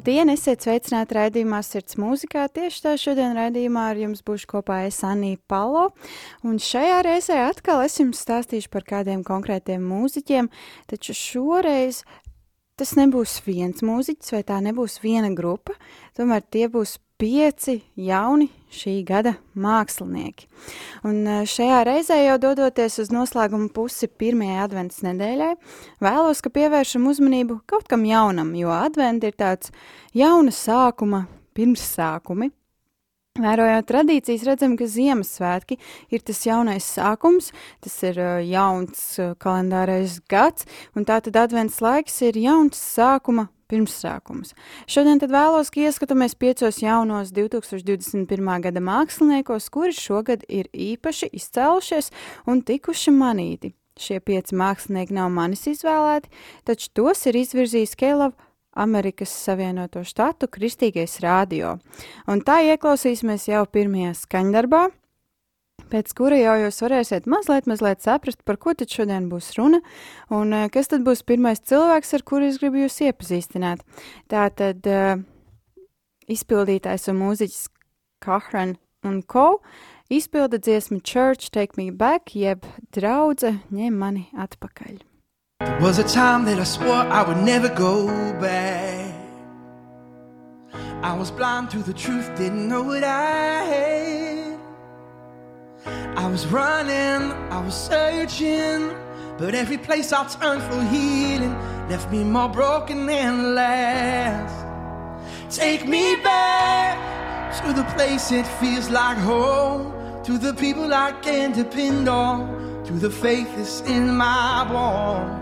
Labdien, esiet sveicināti raidījumā Sirds mūzikā. Tieši tā šodien raidījumā ar jums būšu kopā es Anī Palo. Un šajā reizē atkal es jums stāstīšu par kādiem konkrētiem mūziķiem, taču šoreiz tas nebūs viens mūziķis vai tā nebūs viena grupa, tomēr tie būs pieci jauni šī gada mākslinieki. Un e, šajā reizē jau dodoties uz noslēguma pusi pirmajai adventas nedēļai, vēlos, ka pievēršam uzmanību kaut kam jaunam, jo advents ir tāds jauna sākuma pirmssākumi. Vērojot tradīcijas, redzam, ka Ziemassvētki ir tas jaunais sākums, tas ir jauns kalendārais gads, un tātad advents laiks ir jauns sākuma pirmsākums. Šodien tad vēlos, ka ieskatāmies piecos jaunos 2021. gada māksliniekos, kuri šogad ir īpaši izcēlušies un tikuši manīti. Šie pieci mākslinieki nav manis izvēlēti, taču tos ir izvirzījis Kēlavs Amerikas Savienoto Štatu Kristīgais rādio. Un tā ieklausīsimies jau pirmajā skaņdarbā, pēc kura jau jūs varēsiet mazliet, mazliet saprast, par ko tad šodien būs runa, un eh, kas tad būs pirmais cilvēks, ar kuru es gribu jūs iepazīstināt. Tā tad uh, izpildītājs un mūziķis Kahran un Ko izpilda dziesmu Church Take Me Back, jeb draudze ņem mani atpakaļ. There was a time that I swore I would never go back. I was blind to the truth, didn't know what I had. I was running, I was searching, but every place I turned for healing left me more broken than last. Take me back to the place it feels like home, to the people I can depend on, to the faith that's in my bones.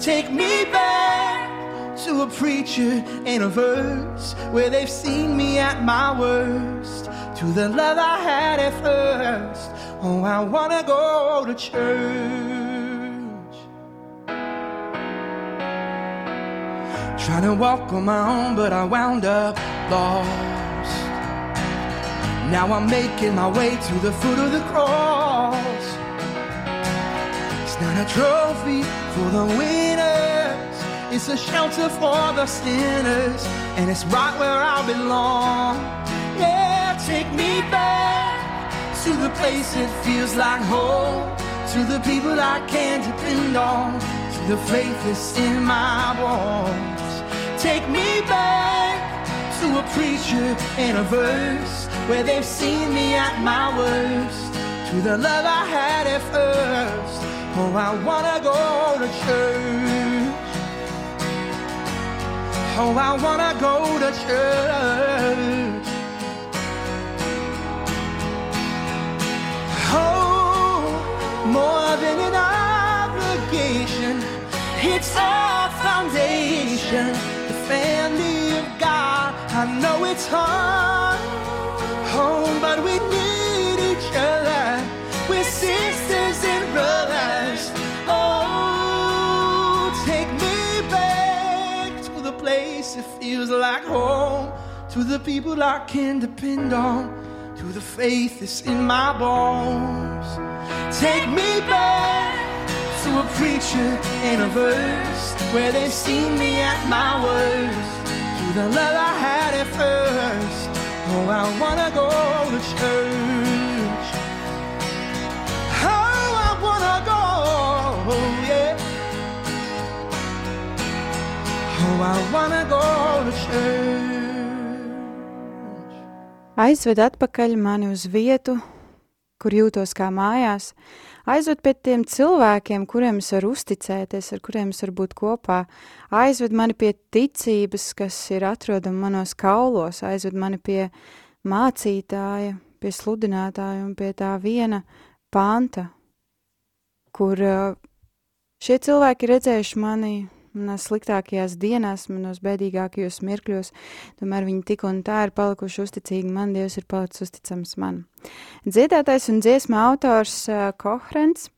Take me back to a preacher and a verse where they've seen me at my worst. To the love I had at first. Oh, I wanna go to church. Trying to walk on my own, but I wound up lost. Now I'm making my way to the foot of the cross. Not a trophy for the winners, it's a shelter for the sinners, and it's right where I belong. Yeah, take me back to the place it feels like home, to the people I can depend on, to the faith that's in my bones. Take me back to a preacher and a verse where they've seen me at my worst, to the love I had at first. Oh, I wanna go to church. Oh, I wanna go to church. Oh, more than an obligation, it's our foundation. The family of God. I know it's hard. Oh, but we need each other. We're sisters feels like home. To the people I can depend on. To the faith that's in my bones. Take me back to a preacher and a verse where they've seen me at my worst. To the love I had at first. Oh, I wanna go to church. Oh, I wanna go, Aizved atpakaļ mani uz vietu, kur jūtos kā mājās, aizved pie tiem cilvēkiem, kuriem es varu uzticēties, ar kuriem es varu būt kopā, aizved mani pie ticības, kas ir atrodama manos kaulos, aizved mani pie mācītāja, pie sludinātāja un pie tā viena panta, kur uh, šie cilvēki redzējuši mani manās sliktākajās dienās, manos bēdīgākajos mirkļos, tomēr viņi tik un tā ir palikuši uzticīgi man, Dievs ir palicis uzticams man. Dziedātais un dziesma autors uh, Kohrens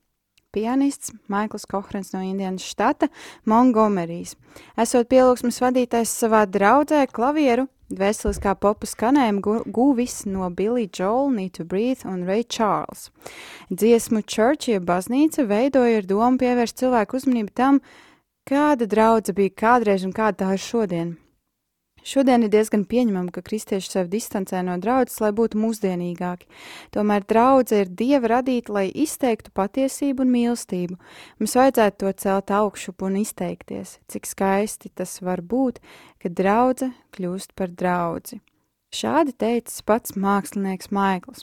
pianists Maikls Kohrens no Indijas štata Montgomerijas. Esot pielūgsmes vadītājs savā draudzē klavieru, dvēseliskā popa skanējumu guvis no Billy Joel, Need to Breathe un Ray Charles. Dziesmu Church, jeb baznīca, veidoja ar domu pievērst cilvēku uzmanību tam, Kāda draudze bija kādreiz un kāda tā ir šodien? Šodien ir diezgan pieņemama, ka kristieši sevi distancē no draudzes, lai būtu mūsdienīgāki. Tomēr draudze ir dieva radīta, lai izteiktu patiesību un mīlestību. Mums vajadzētu to celt augšup un izteikties, cik skaisti tas var būt, kad draudze kļūst par draudzi. Šādi teicis pats mākslinieks Maikls.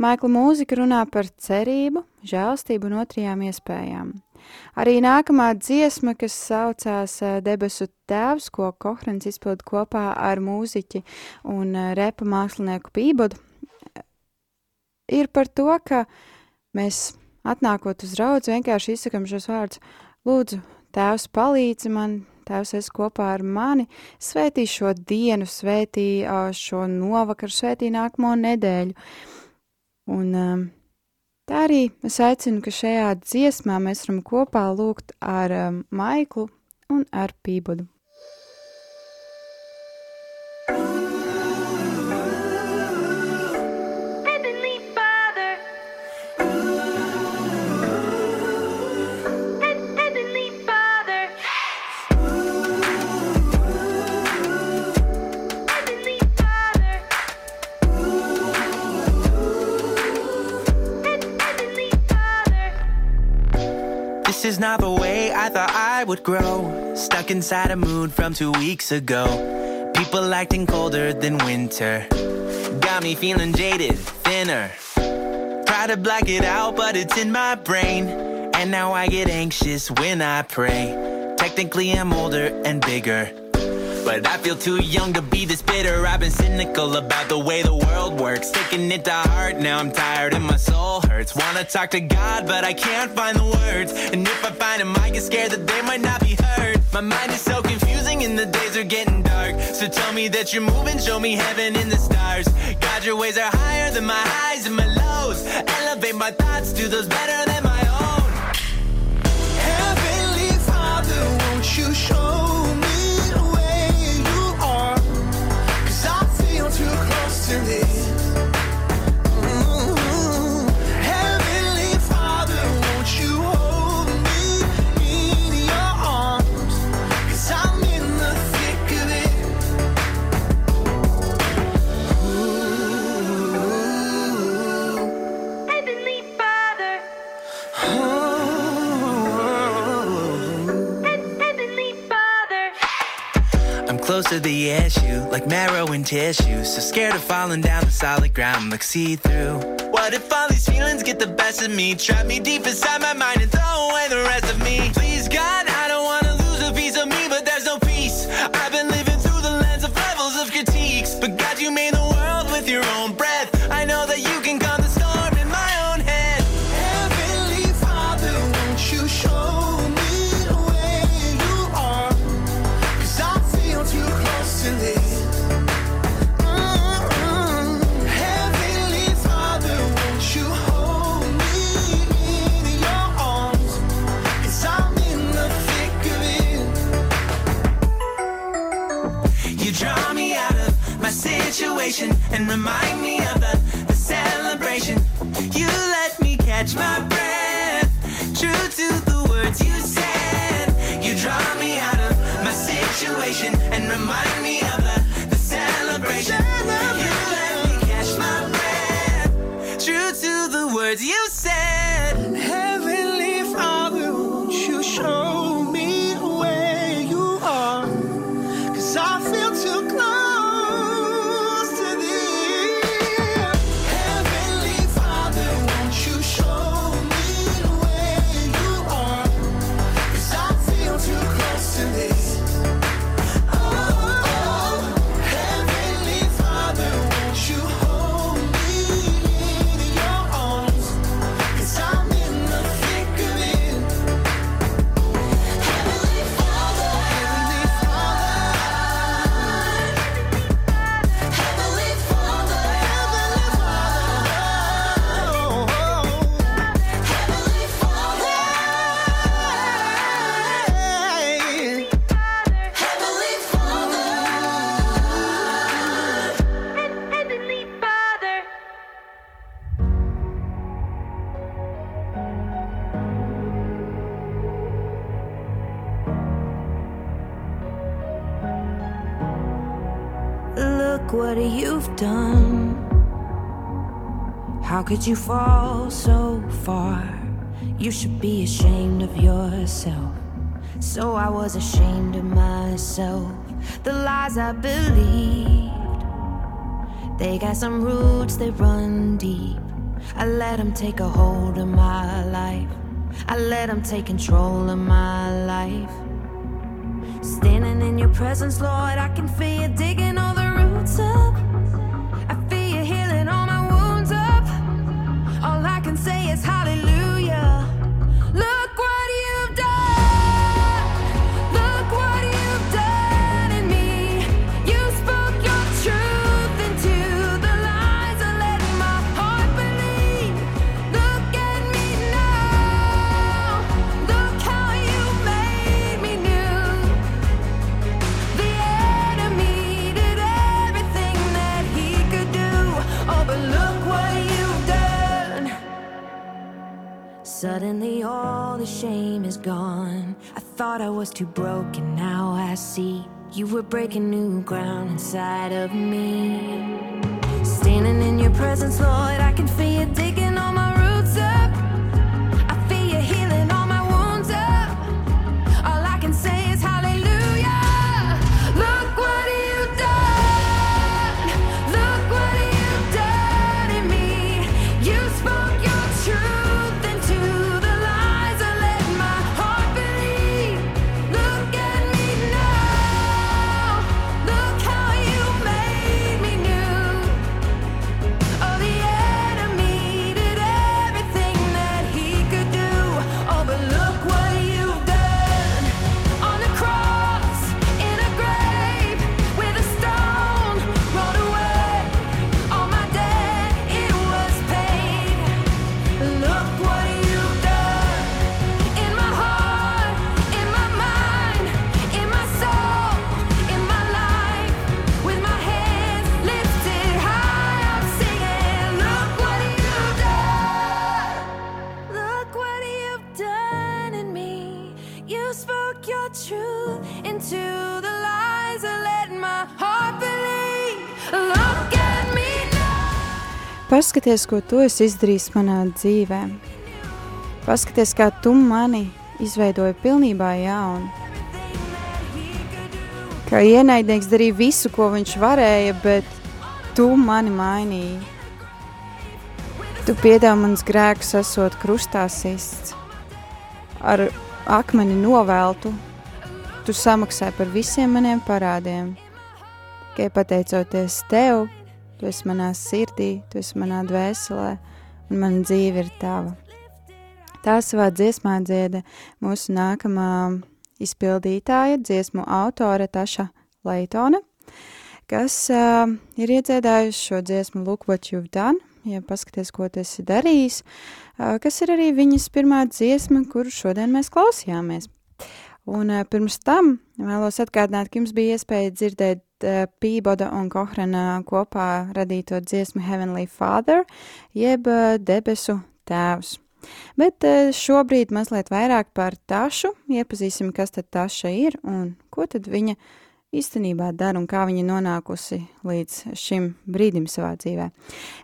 Maikla mūzika runā par cerību, žēlstību un otrajām iespējām. Arī nākamā dziesma, kas saucās eh, Debesu tēvs, ko Kohrens izpild kopā ar mūziķi un eh, repa mākslinieku Pībodu, ir par to, ka mēs atnākot uz raudzi vienkārši izsakam šos vārdus Lūdzu, tēvs palīdzi man, tēvs es kopā ar mani, svētī šo dienu, svētī šo novakaru, svētī nākamo nedēļu. Un um, Tā arī es aicinu, ka šajā dziesmā mēs varam kopā lūgt ar um, Maiklu un ar Pībudu. Not the way I thought I would grow. Stuck inside a mood from two weeks ago. People acting colder than winter. Got me feeling jaded, thinner. Try to black it out, but it's in my brain. And now I get anxious when I pray. Technically, I'm older and bigger. But I feel too young to be this bitter. I've been cynical about the way the world works. Taking it to heart, now I'm tired and my soul hurts. Wanna talk to God, but I can't find the words. And if I find them, I get scared that they might not be heard. My mind is so confusing and the days are getting dark. So tell me that you're moving, show me heaven in the stars. God, your ways are higher than my highs and my lows. Elevate my thoughts to those better than my close to the issue, like marrow and tissue. So scared of falling down the solid ground, like see through. What if all these feelings get the best of me? Trap me deep inside my mind and throw away the rest of me. Please, could you fall so far? You should be ashamed of yourself. So I was ashamed of myself. The lies I believed, they got some roots that run deep. I let them take a hold of my life. I let them take control of my life. Standing in your presence, Lord, I can feel you digging all the roots up. Suddenly, all the shame is gone. I thought I was too broken, now I see you were breaking new ground inside of me. Standing in your presence, Lord, I can feel you Paskaties, ko tu esi izdarījis manā dzīvē. Paskaties, kā tu mani izveidoji pilnībā jaunu. Kā ienaidnieks darīja visu, ko viņš varēja, bet tu mani mainīji. Tu piedāvā manas grēkus, esot krustā sists. Ar akmeni noveltu, tu samaksāji par visiem maniem parādiem. Tikai pateicoties tev, tu esi manā sirdī, tu esi manā dvēselē, un mana dzīve ir tava. Tā savā dziesmā dzieda mūsu nākamā izpildītāja, dziesmu autore Taša Leitone, kas uh, ir iedziedājusi šo dziesmu Look What You've Done, ja paskaties, ko tu esi darījis, uh, kas ir arī viņas pirmā dziesma, kuru šodien mēs klausījāmies. Un uh, pirms tam vēlos atgādināt, ka jums bija iespēja dzirdēt Pīboda un Kohrana kopā radīto dziesmu Heavenly Father, jeb uh, debesu tēvs. Bet uh, šobrīd mazliet vairāk par tašu, iepazīsim, kas tad taša ir un ko tad viņa īstenībā dara un kā viņa nonākusi līdz šim brīdim savā dzīvē.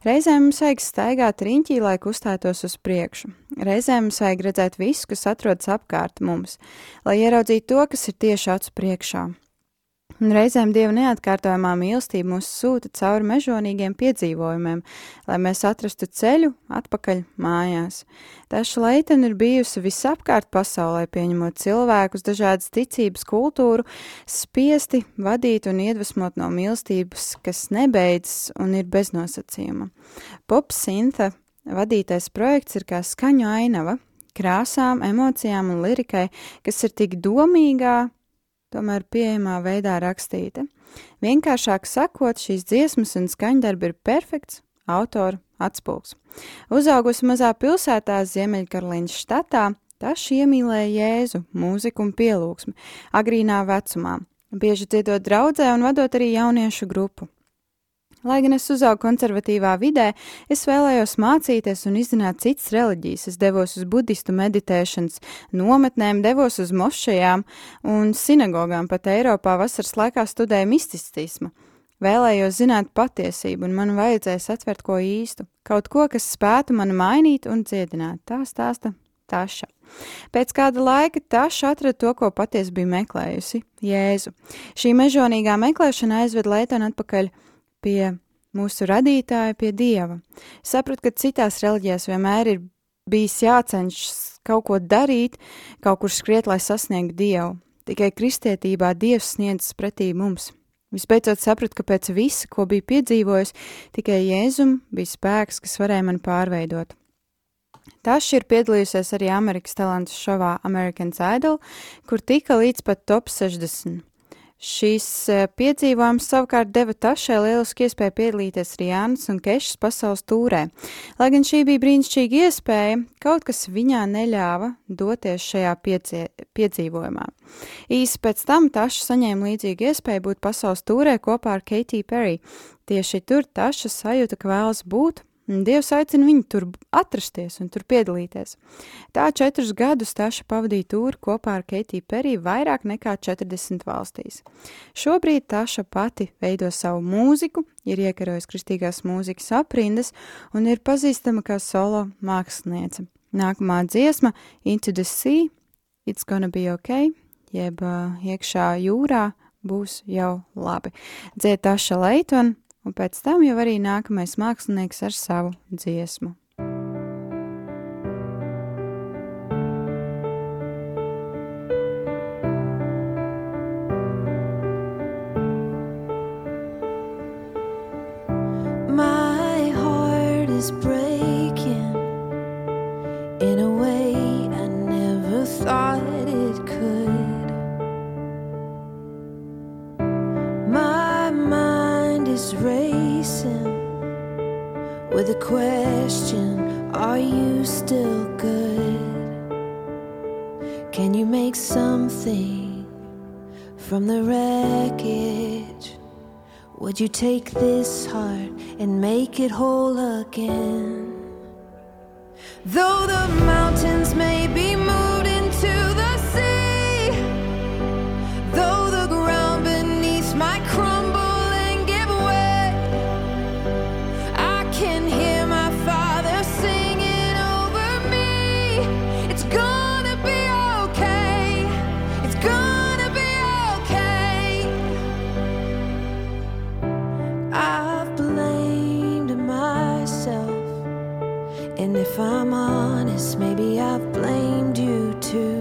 Reizēm mums vajag staigāt riņķī, lai kustētos uz priekšu. Reizēm mums vajag redzēt visu, kas atrodas apkārt mums, lai ieraudzītu to, kas ir tieši acu priekšā. Un reizēm Dieva neatkārtojamā mīlestība mūs sūta cauri mežonīgiem piedzīvojumiem, lai mēs atrastu ceļu atpakaļ mājās. Taša leitene ir bijusi visapkārt pasaulē, pieņemot cilvēkus, dažādas ticības, kultūru, spiesti vadīt un iedvesmot no mīlestības, kas nebeidzas un ir bez nosacījuma. Popsinta vadītais projekts ir kā skaņu ainava, krāsām, emocijām un lirikai, kas ir tik domīgā, tomēr pieejamā veidā rakstīta. Vienkāršāk sakot, šīs dziesmas un skaņdarbi ir perfekts autora atspūgs. Uzaugusi mazā pilsētā Ziemeļkarolīnas štatā, tas iemīlēja Jēzu, mūziku un pielūgsmi agrīnā vecumā, bieži dziedot draudzē un vadot arī jauniešu grupu. Lai gan es uzaugu konservatīvā vidē, es vēlējos mācīties un izzināt citas reliģijas. Es devos uz budistu meditēšanas nometnēm, devos uz mošajām un sinagogām, pat Eiropā vasaras laikā studēju misticismu. Vēlējos zināt patiesību, un man vajadzēs atvert ko īstu, kaut ko, kas spētu mani mainīt un dziedināt. Tā stāsta Taša. Pēc kāda laika Taša atrada to, ko patiesi bija meklējusi - Jēzu. Šī mežonīgā meklēšana aizved Leitonu atpakaļ pie mūsu radītāja, pie Dieva. Sapratu, ka citās reliģijās vienmēr ir bijis jācenšas kaut ko darīt, kaut kur skriet, lai sasniegtu Dievu. Tikai kristietībā Dievs sniedzas pretī mums. Visbeidzot sapratu, ka pēc visa, ko biju piedzīvojis, tikai Jēzum bija spēks, kas varēja mani pārveidot. Taša ir piedalījusies arī Amerikas talantu šovā American Idol, kur tika līdz pat top 60. Šīs eh, piedzīvojums savukārt deva Tašai lielisku iespēju piedalīties Rijānas un Kešas pasaules tūrē. Lai gan šī bija brīnišķīga iespēja, kaut kas viņā neļāva doties šajā piecie, piedzīvojumā. Īsi pēc tam Taša saņēma līdzīgu iespēju būt pasaules tūrē kopā ar Katy Perry. Tieši tur Taša sajūta, ka vēlas būt Dievs aicina viņu tur atrasties un tur piedalīties. Tā četrus gadus Taša pavadīja tūri kopā ar Keitiju Periju vairāk nekā 40 valstīs. Šobrīd Taša pati veido savu mūziku, ir iekarojusi kristīgās mūzikas aprindas un ir pazīstama kā solo māksliniece. Nākamā dziesma Into the Sea, It's Gonna Be Okay, jeb uh, iekšā jūrā būs jau labi. Dzied Taša Leitona un pēc tam jau arī nākamais mākslinieks ar savu dziesmu. Would you take this heart and make it whole again? Though the mountains may be honest, maybe I've blamed you too.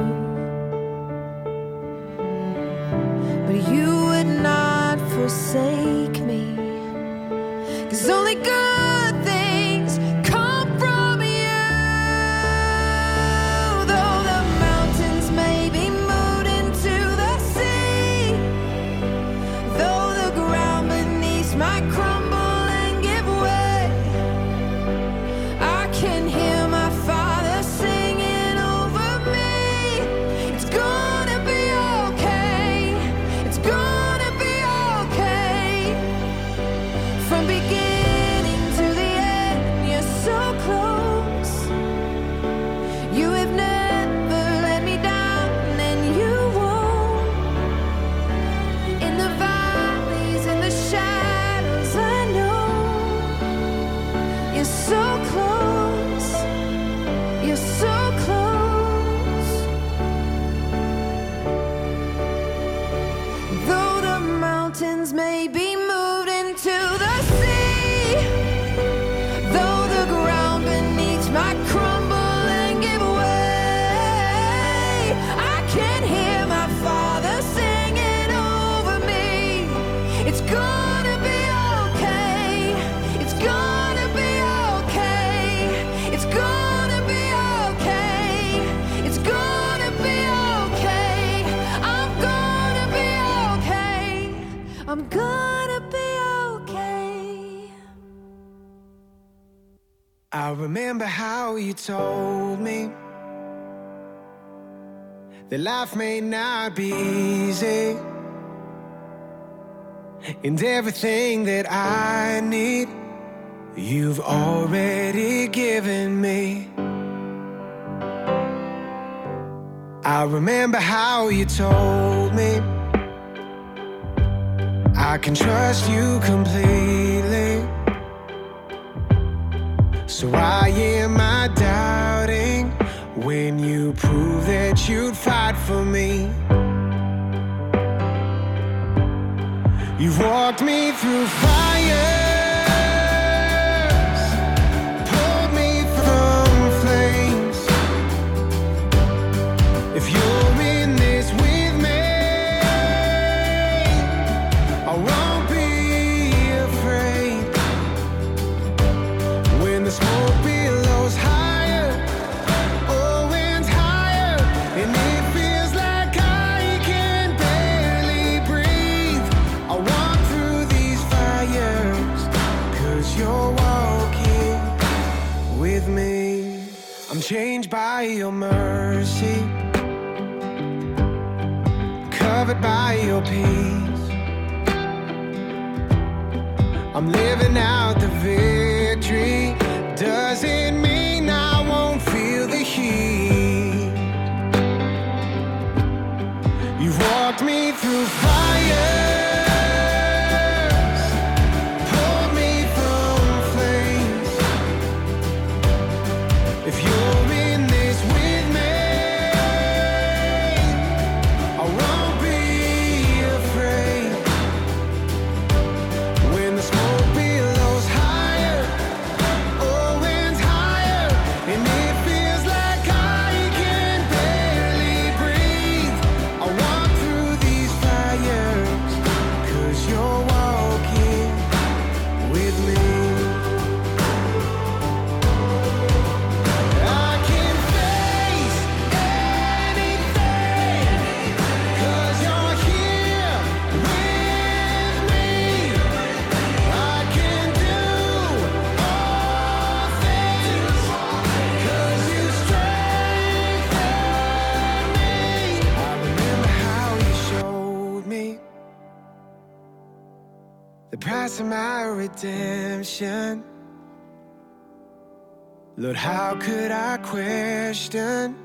But you would not forsake me. Cause only good I remember how you told me that life may not be easy, and everything that I need, you've already given me. I remember how you told me I can trust you completely. So why am I doubting when you prove that you'd fight for me? You've walked me through fire. By your mercy, covered by your peace. I'm living out the victory. Doesn't mean I won't feel the heat. You've walked me through fire. Of my redemption. Lord, how could I question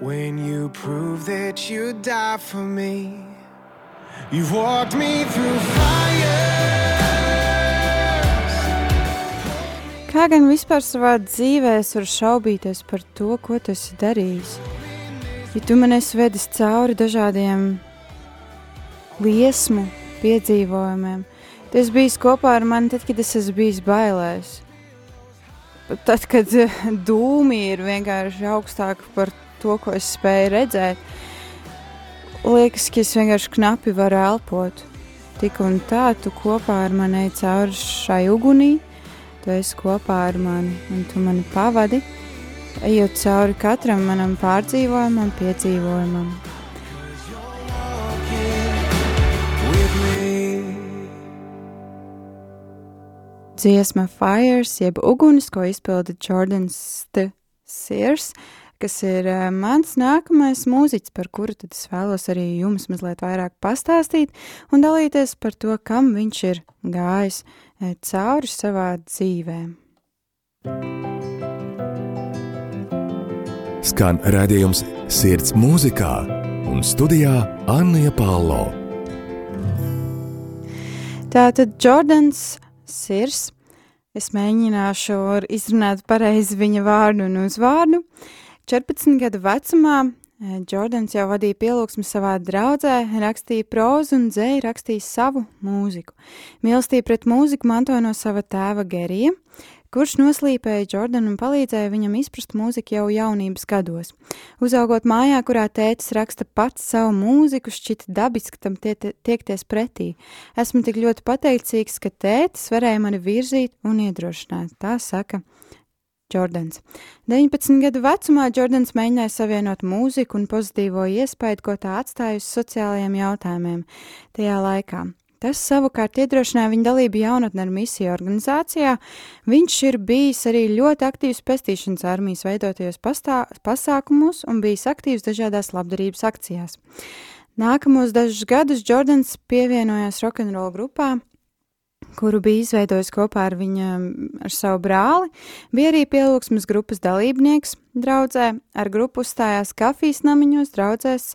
when you prove that you died for me? You've walked me through fire. Kā gan vispār savā dzīvē es varu šaubīties par to, ko tu esi darījis? Ja tu man esi vedis cauri dažādiem liesmu piedzīvojumiem, Tu esi bijis kopā ar mani tad, kad es esmu bijis bailēs. Tad, kad eh, dūmi ir vienkārši augstāki par to, ko es spēju redzēt, liekas, ka es vienkārši knapi varu elpot. Tik un tā, tu kopā ar mani ej cauri šai ugunī, tu esi kopā ar mani un tu mani pavadi, ejot cauri katram manam pārdzīvojumam, piedzīvojumam. Dziesma Fires, jeb uguns, ko izpilda Jordans Sears, kas ir uh, mans nākamais mūziķis, par kuru tad es vēlos arī jums mazliet vairāk pastāstīt un dalīties par to, kam viņš ir gājis uh, cauri savā dzīvē. Skan redzējums sirds mūzikā un studijā Anna Palo. Tātad Jordans Sirs. Es mēģināšu izrunāt pareizi viņa vārdu un uzvārdu. 14 gadu vecumā Jordans jau vadīja pielūgsmu savā draudzē, rakstīja prózu un dzēju, rakstīja savu mūziku. Mīlestība pret mūziku mantoja no sava tēva Gerija, kurš noslīpēja Jordanu un palīdzēja viņam izprast mūziku jau jaunības gados. Uzaugot mājā, kurā tētis raksta pats savu mūziku, šķita dabiski tam tie, tiekties pretī. Esmu tik ļoti pateicīgs, ka tētis varēja mani virzīt un iedrošināt, tā saka. Jordans. 19 gadu vecumā Jordans mēģināja savienot mūziku un pozitīvo iespēju, ko tā atstāja uz sociālajiem jautājumiem tajā laikā. Tas savukārt iedrošināja viņa dalību jaunatnes misiju organizācijā. Viņš ir bijis arī ļoti aktīvs pestīšanas armijas veidotajos pastā, pasākumos un bijis aktīvs dažādās labdarības akcijās. Nākamos dažus gadus Jordans pievienojās rokenrola grupā, kuru bija izveidojis kopā ar viņa, ar savu brāli, bija arī pielūgsmes grupas dalībnieks draudzē, ar grupu uzstājās kafijas namiņos, draudzēs,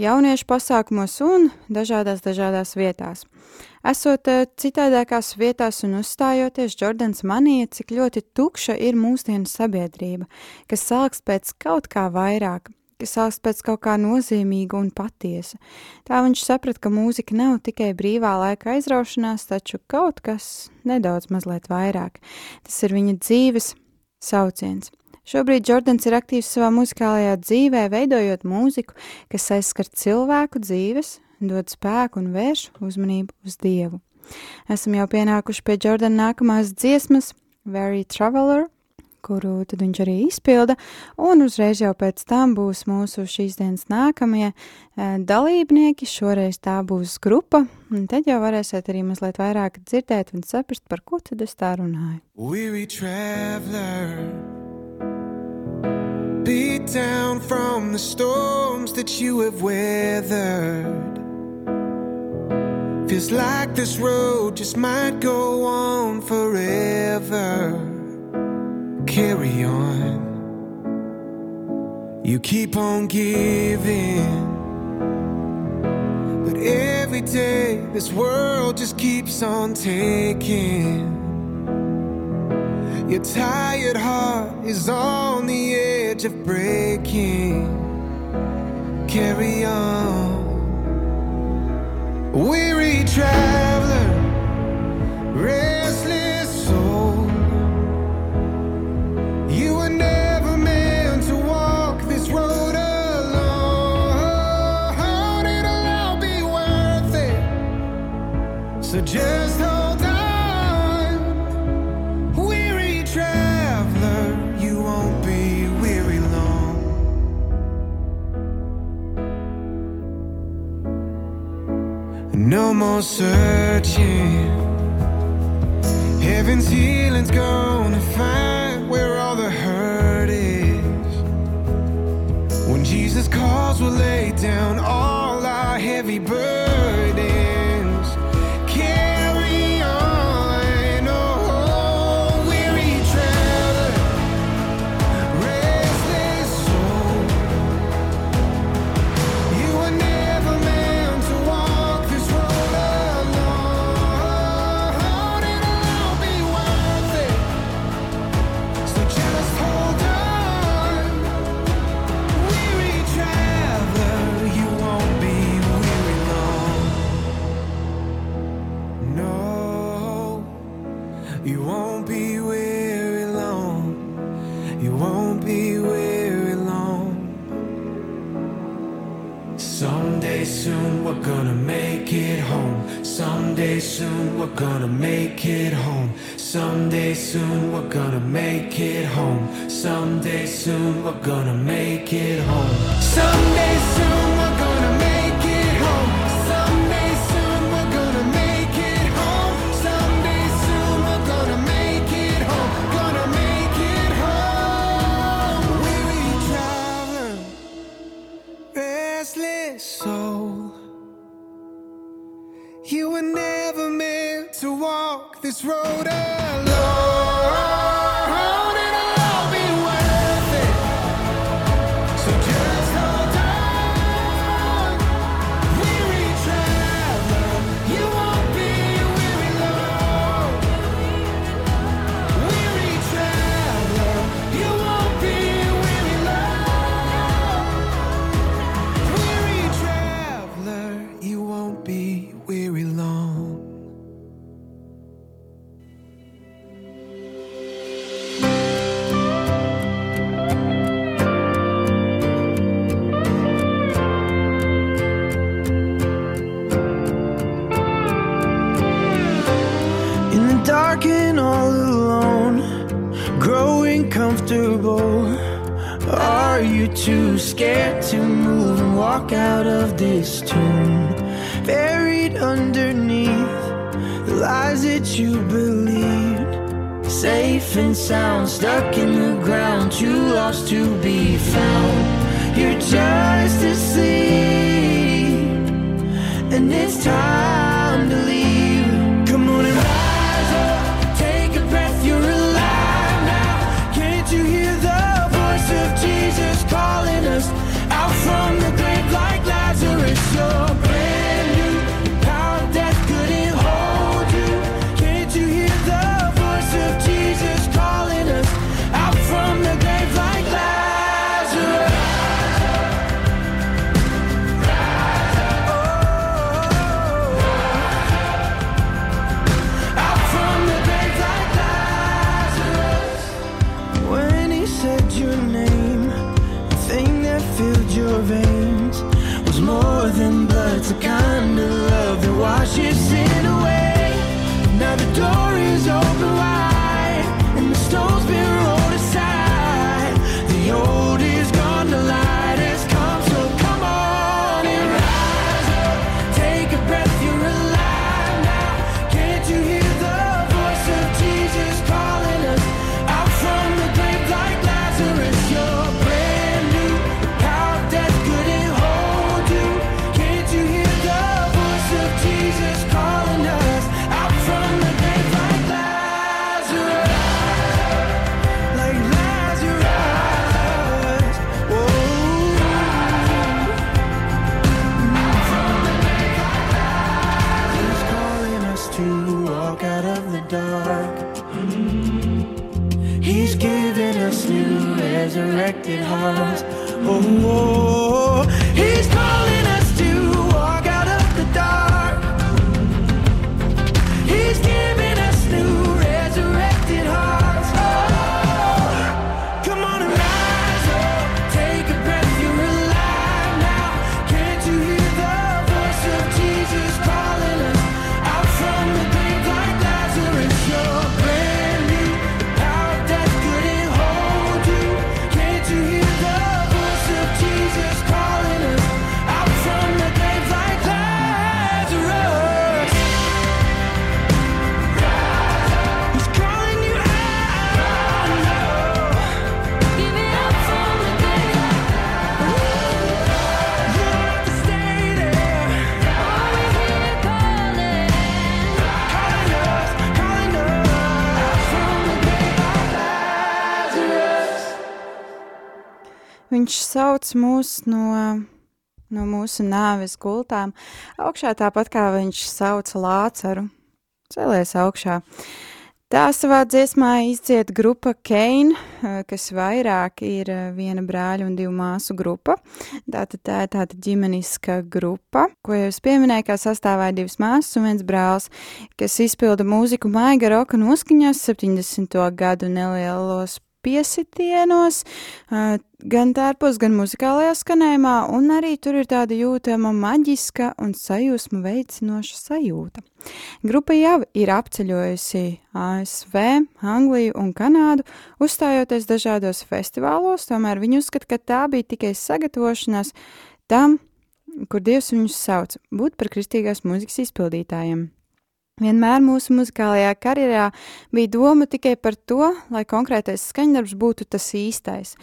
jauniešu pasākumos un dažādās, dažādās vietās. Esot uh, citādākās vietās un uzstājoties, Jordans manīja, cik ļoti tukša ir mūsdienu sabiedrība, kas sāks pēc kaut kā vairāk, kas sāks pēc kaut kā nozīmīga un patiesa. Tā viņš saprata, ka mūzika nav tikai brīvā laika aizraušanās, taču kaut kas nedaudz mazliet vairāk. Tas ir viņa dzīves sauciens. Šobrīd Jordans ir aktīvs savā muzikālajā dzīvē, veidojot mūziku, kas aizskar cilvēku dzīves, dod spēku un vērš uzmanību uz Dievu. Esam jau pienākuši pie Jordana nākamās dziesmas, Very Traveler, kuru tad viņš arī izpilda, un uzreiz jau pēc tam būs mūsu šīs dienas nākamie uh, dalībnieki, šoreiz tā būs grupa, un tad jau varēsiet arī mazliet vairāk dzirdēt un saprast, par ko tad es tā runāju. Weary traveler, beat down from the storms that you have weathered. Feels like this road just might go on forever. carry on. You keep on giving. But every day, this world just keeps on taking. Your tired heart is on the edge edge of breaking. Carry on, weary traveler, restless soul. You were never meant to walk this road alone. it all be worth it. So just No more searching. Heaven's healing's gonna find where all the hurt is. When Jesus calls, we'll lay down all our heavy burdens. Soon we're gonna make it home. Someday soon we're gonna make it home. Someday soon we're gonna make it home. Someday soon we're gonna this road eh? Safe and sound, stuck in the ground, too lost to be found. You're just asleep, and it's time resurrected hearts. Oh, oh, oh. Sauc mūs no, no mūsu nāves gultām augšā, tāpat kā viņš sauca Lācaru. Cēlies augšā. Tā savā dziesmā izdzied grupa Keina, kas vairāk ir eh, viena brāļa un divu māsu grupa. Tātad tā ir tāda ģimeniska grupa, ko jau es pieminēju, kā sastāvēja divas māsas un viens brālis, kas izpilda mūziku maiga roka noskaņās 70. gadu nelielos piesitienos, gan tērpos, gan muzikālajā skanējumā, un arī tur ir tāda jūtama maģiska un sajūsmu veicinoša sajūta. Grupa jau ir apceļojusi ASV, Angliju un Kanādu, uzstājoties dažādos festivālos, tomēr viņi uzskata, ka tā bija tikai sagatavošanās tam, kur Dievs viņus sauc, būt par kristīgās mūzikas izpildītājiem. Vienmēr mūsu muzikālajā karjerā bija doma tikai par to, lai konkrētais skaņdarbs būtu tas īstais,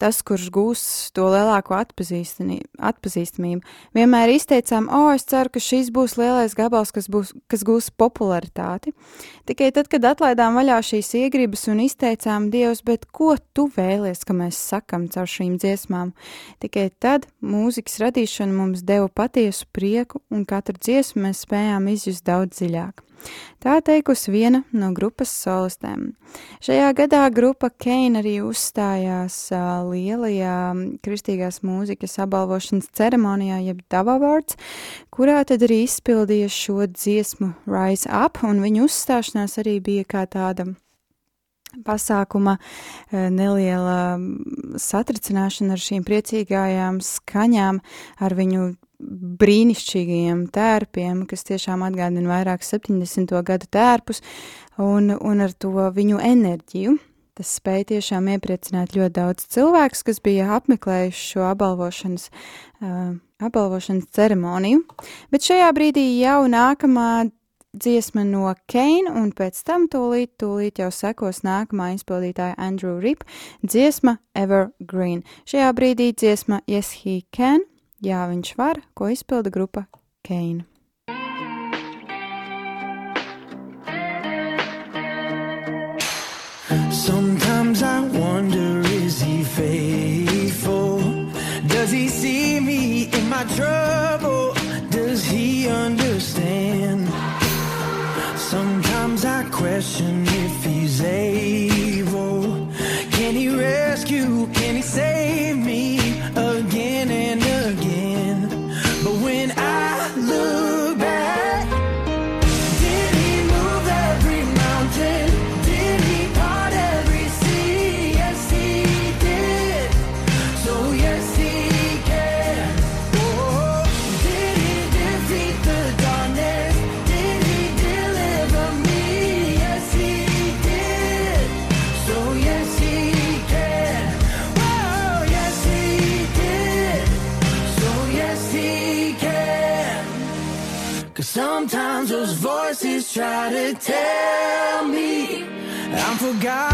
tas, kurš gūs to lielāko atpazīstamību. Vienmēr izteicām, o, es ceru, ka šis būs lielais gabals, kas, būs, kas gūs popularitāti. Tikai tad, kad atlaidām vaļā šīs iegribas un izteicām, Dievs, bet ko tu vēlies, ka mēs sakam caur šīm dziesmām, tikai tad mūzikas radīšana mums deva patiesu prieku, un katru dziesmu mēs spējām izjust daudz dziļāk. Tā teikusi viena no grupas solistēm. Šajā gadā grupa Keina arī uzstājās uh, lielajā kristīgās mūzikas apbalvošanas ceremonijā, jeb Dava Awards, kurā tad arī izpildīja šo dziesmu Rise Up, un viņu uzstāšanās arī bija kā tāda pasākuma neliela satricināšana ar šīm priecīgajām skaņām, ar viņu brīnišķīgajiem tērpiem, kas tiešām atgādina vairāk 70. gadu tērpus, un, un ar to viņu enerģiju. Tas spēja tiešām iepriecināt ļoti daudz cilvēkus, kas bija apmeklējuši šo apbalvošanas, uh, apbalvošanas ceremoniju. Bet šajā brīdī jau nākamā dziesma no Keina, un pēc tam tūlīt, tūlīt jau sekos nākamā izpildītāja Andrew Rip, dziesma Evergreen. Šajā brīdī dziesma Yes He Can, jā, viņš var, ko izpilda grupa Keina. Sometimes I wonder, is he faithful? Does he see me in my trouble? Does he understand? Sometimes I question if he's able. Voices try to tell me. I'm forgotten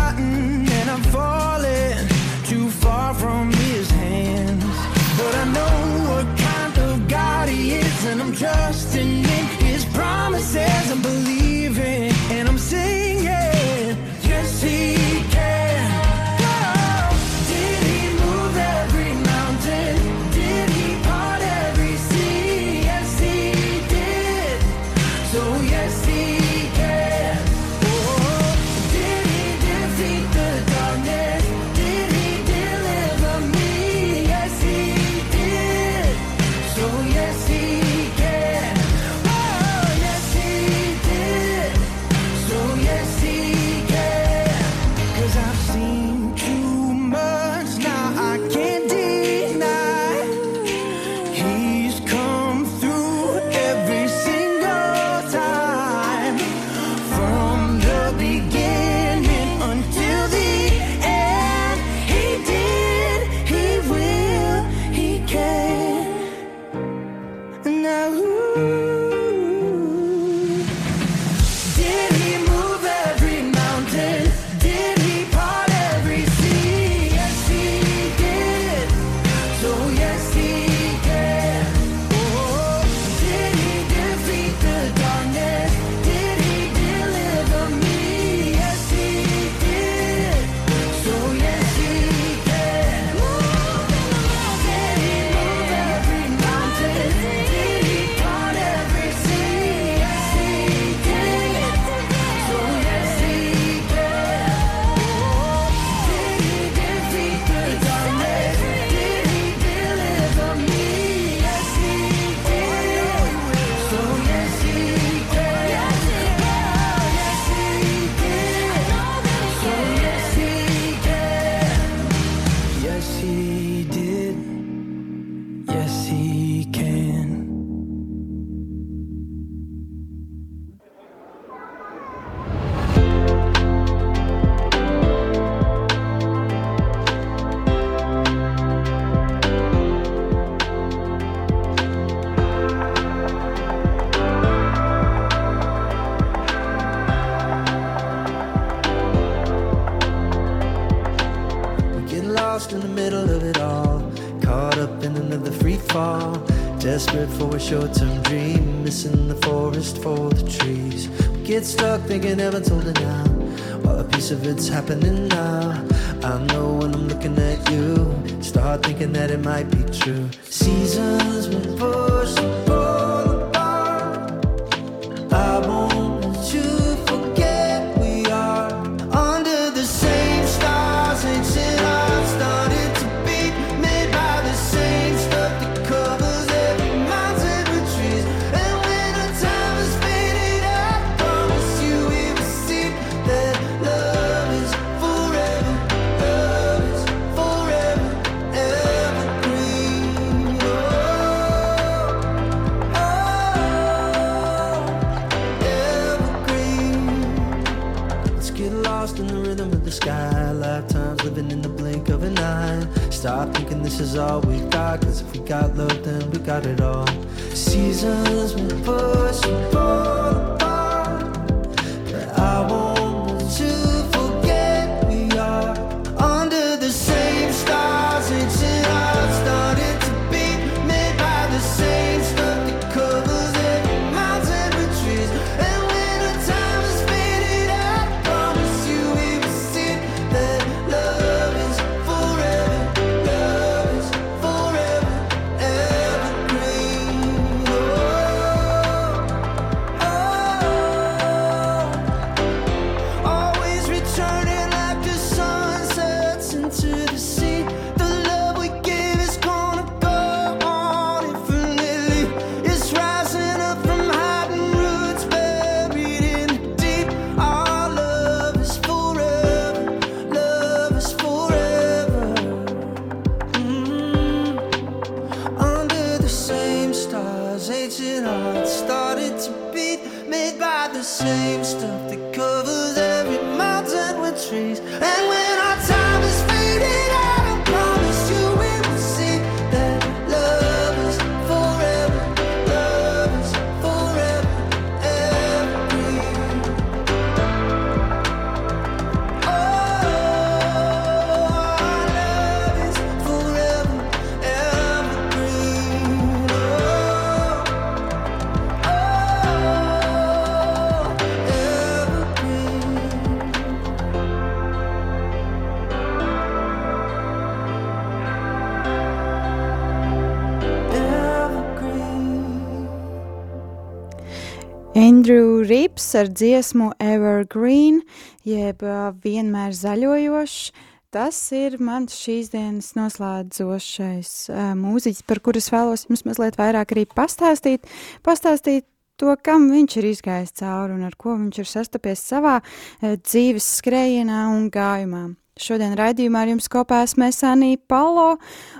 Andrew Rips ar dziesmu Evergreen, jeb vienmēr zaļojošs. Tas ir mans šīs dienas noslēdzošais mūziķis, par kuras vēlos jums mazliet vairāk arī pastāstīt. Pastāstīt to, kam viņš ir izgājis cauri un ar ko viņš ir sastapies savā dzīves skrējienā un gājumā. Šodien raidījumā ar jums kopā esmu Sanija Palo,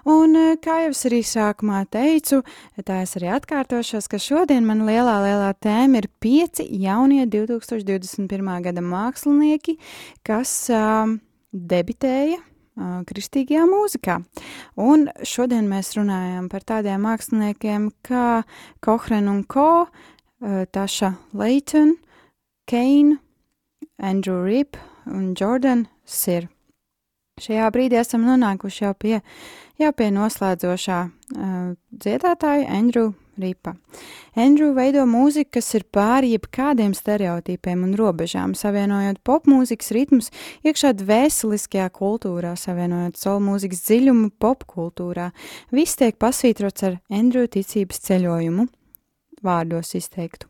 un, uh, kā jau es arī sākumā teicu, tā es arī atkārtošos, ka šodien man lielā, lielā tēma ir pieci jaunie 2021. gada mākslinieki, kas uh, debitēja uh, kristīgajā mūzikā. Un šodien mēs runājam par tādiem māksliniekiem kā Kohren un Ko, uh, Taša Leighton, Kane, Andrew Rip un Jordan Sir. Šajā brīdī esam nonākuši jau pie, jau pie noslēdzošā uh, dziedātāja Andrew Ripa. Andrew veido mūziku, kas ir pāri jebkādiem stereotipiem un robežām, savienojot popmūzikas ritmus iekšā dvēseliskajā kultūrā, savienojot soul mūzikas dziļumu popkultūrā. Viss tiek pasvītrots ar Andrew ticības ceļojumu vārdos izteiktu.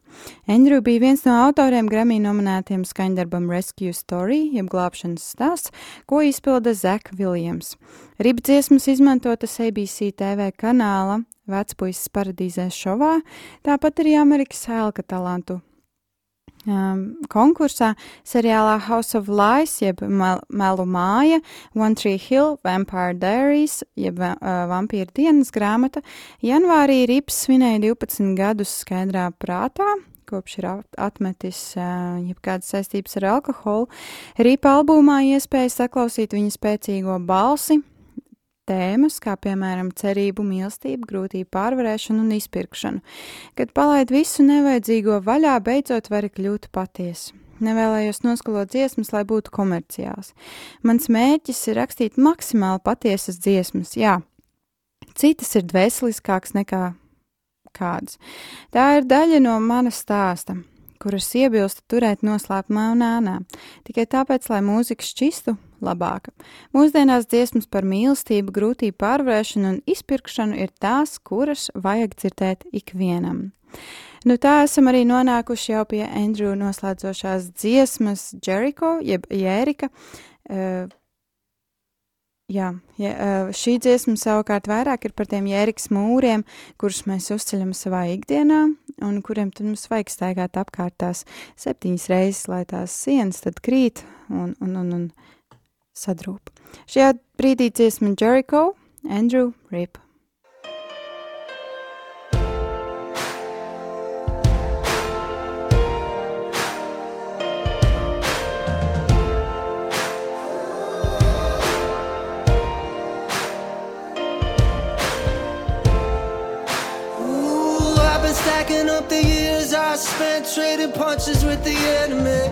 Andrew bija viens no autoriem Grammy nominētiem skaņdarbam Rescue Story, jeb glābšanas stāsts, ko izpilda Zek Viljams. Riba dziesmas izmantotas ABC TV kanāla Vecpuisis paradīzē šovā, tāpat arī Amerikas Hēlka talantu um, konkursā seriālā House of Lies, jeb mel Melu māja, One Tree Hill, Vampire Diaries, jeb uh, Vampīra dienas grāmata. Janvārī Rips svinēja 12 gadus skaidrā prātā, kopš ir atmetis uh, jebkādas saistības ar alkoholu. Rīpa albumā iespēja saklausīt viņa spēcīgo balsi, tēmas, kā piemēram cerību, mīlestību, grūtību pārvarēšanu un izpirkšanu. Kad palaid visu nevajadzīgo vaļā, beidzot vari kļūt patiesi. nevēlējos noskalot dziesmas, lai būtu komerciāls. Mans mērķis ir rakstīt maksimāli patiesas dziesmas, jā. Citas ir dvēseliskākas nekā kādas. Tā ir daļa no manas stāsta, kuras iebilstu turēt noslēpumā un ēnā, tikai tāpēc, lai mūzika šķistu labāka. Mūsdienās dziesmas par mīlestību, grūtību pārvarēšanu un izpirkšanu ir tās, kuras vajag dzirdēt ikvienam. Nu, tā esam arī nonākuši jau pie Andrew noslēdzošās dziesmas Jericho, jeb Jērika. Uh, Jā, ja, šī dziesma savukārt vairāk ir par tiem jēriks mūriem, kurus mēs uzceļam savā ikdienā, un kuriem tad mums vajag staigāt apkārt tās septiņas reizes, lai tās sienas tad krīt un, un, un, un sadrūp. Šajā brīdī dziesma Jericho, Andrew Rip. stacking up the years I spent trading punches with the enemy.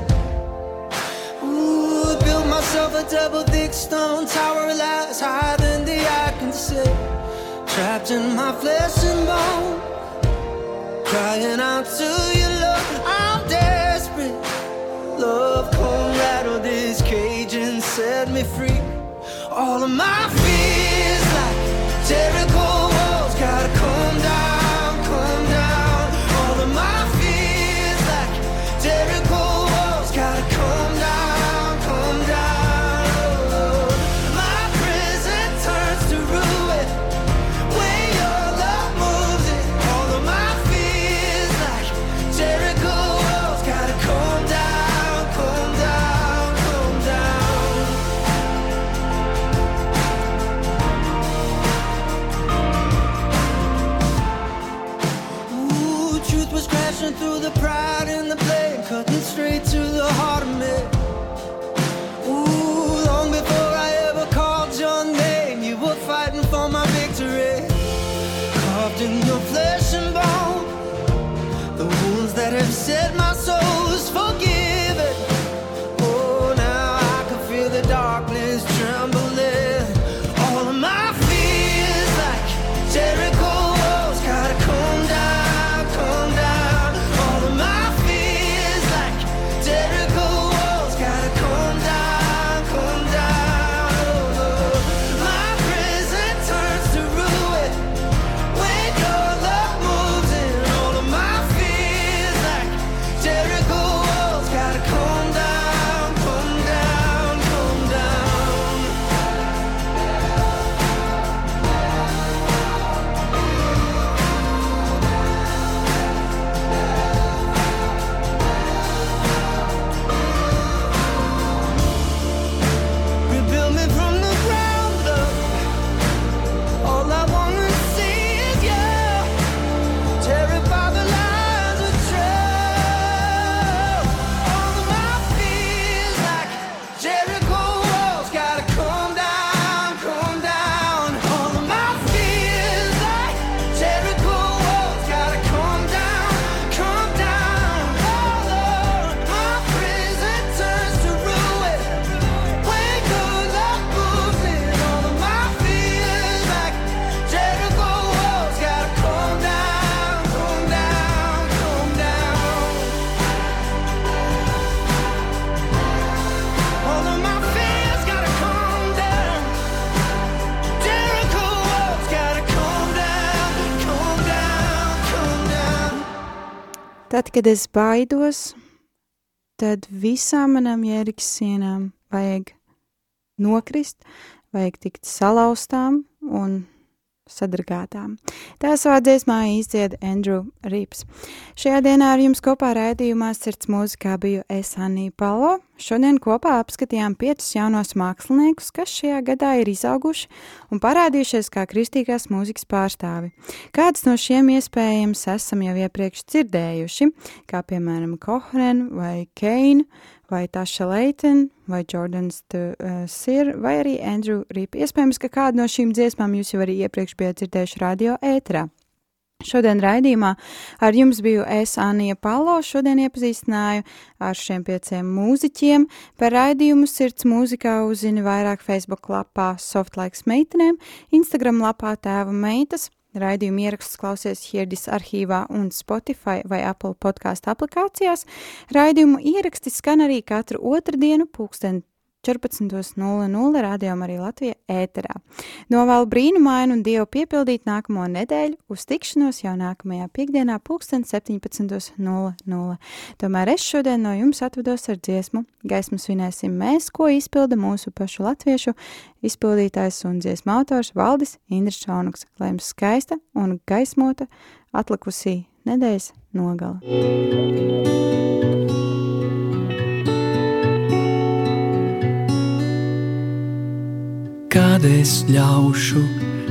Ooh, a double thick stone tower, lies higher than the eye can see. Trapped in my flesh and bone, crying out to you, love. I'm desperate. Love, come rattle this cage and set me free. All of my fears, like Jericho kad es baidos, tad visām manām jēriks sienām vajag nokrist, vajag tikt salauztām un sadragātām. Tā savā dziesmā izdzied Andrew Rīps. Šajā dienā ar jums kopā raidījumā sirds mūzikā biju es Anī Palo. Šodien kopā apskatījām piecus jaunos māksliniekus, kas šajā gadā ir izauguši un parādījušies kā kristīgās mūzikas pārstāvi. Kāds no šiem iespējams esam jau iepriekš dzirdējuši, kā piemēram Kohren vai Keina vai Taša Leitena, vai Jordans Sir, vai arī Andrew Rīp. Iespējams, ka kādu no šīm dziesmām jūs jau arī iepriekš bijat dzirdējuši radio ēterā. Šodien raidījumā ar jums biju es, Anija Palo. Šodien iepazīstināju ar šiem pieciem mūziķiem. Par raidījumu sirds mūzikā uzzini vairāk Facebook lapā Softlaiks meitenēm, Instagram lapā tēva meitas. Raidījumu ierakstus klausies Hirdis arhīvā un Spotify vai Apple podkāstu aplikācijās. Raidījumu ieraksti skan arī katru otrdienu pulksten 14.00 rādījām arī Latvija ēterā. Novēlu brīnumainu un dievu piepildīt nākamo nedēļu uz tikšanos jau nākamajā piekdienā pulksten 17.00. Tomēr es šodien no jums atvedos ar dziesmu. Gaismu svinēsim mēs, ko izpilda mūsu pašu latviešu izpildītājs un dziesmu autors Valdis Indris Šaunuks, lai jums skaista un gaismota atlikusī nedēļas nogala. Kad es ļaušu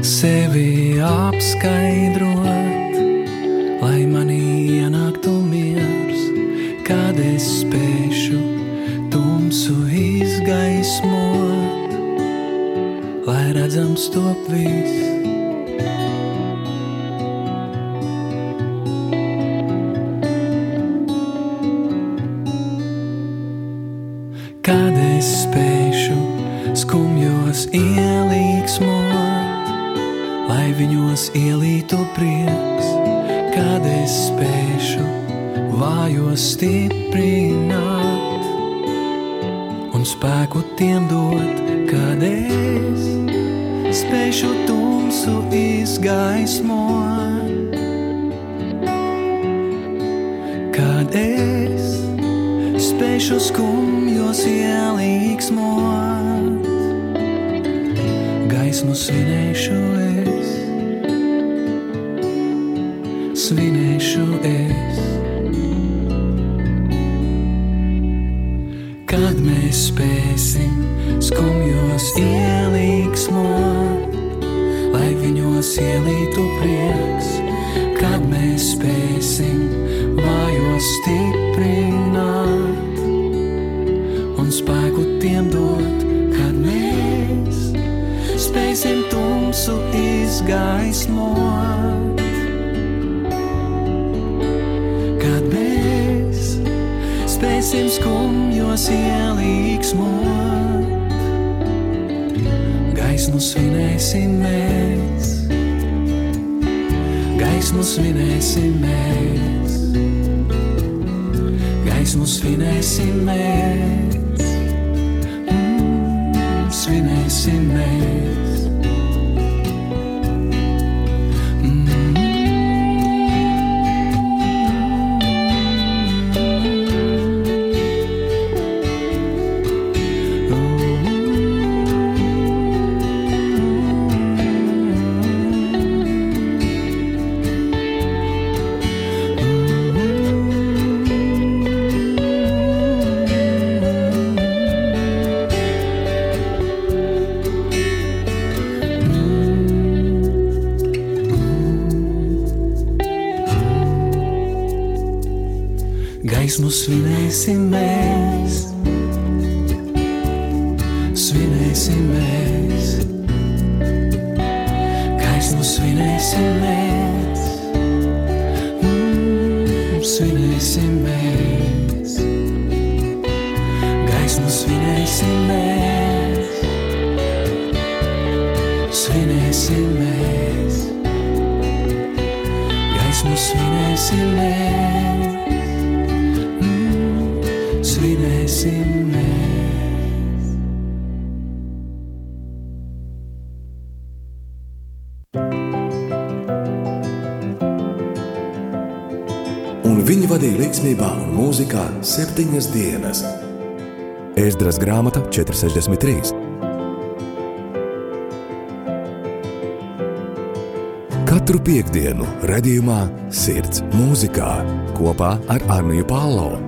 sevi apskaidrot, lai manī ienāktu miers, kad es spēšu tumsu izgaismot, lai redzams top viss. Kad es spēšu ielīgsmot, lai viņos ielītu prieks, kad es spēšu vājos stiprināt un spēku tiem dot, kad es spēšu tumsu izgaismot. Kad es spēšu skumjos ielīgsmot, gaismu svinēšu es, svinēšu es. Kad mēs spēsim skumjos ielīgsmot, lai viņos ielītu prieks, kad mēs spēsim septiņas dienas. Ēzdras grāmata 463. Katru piekdienu, redzējumā, sirds mūzikā kopā ar Arniju Pālau.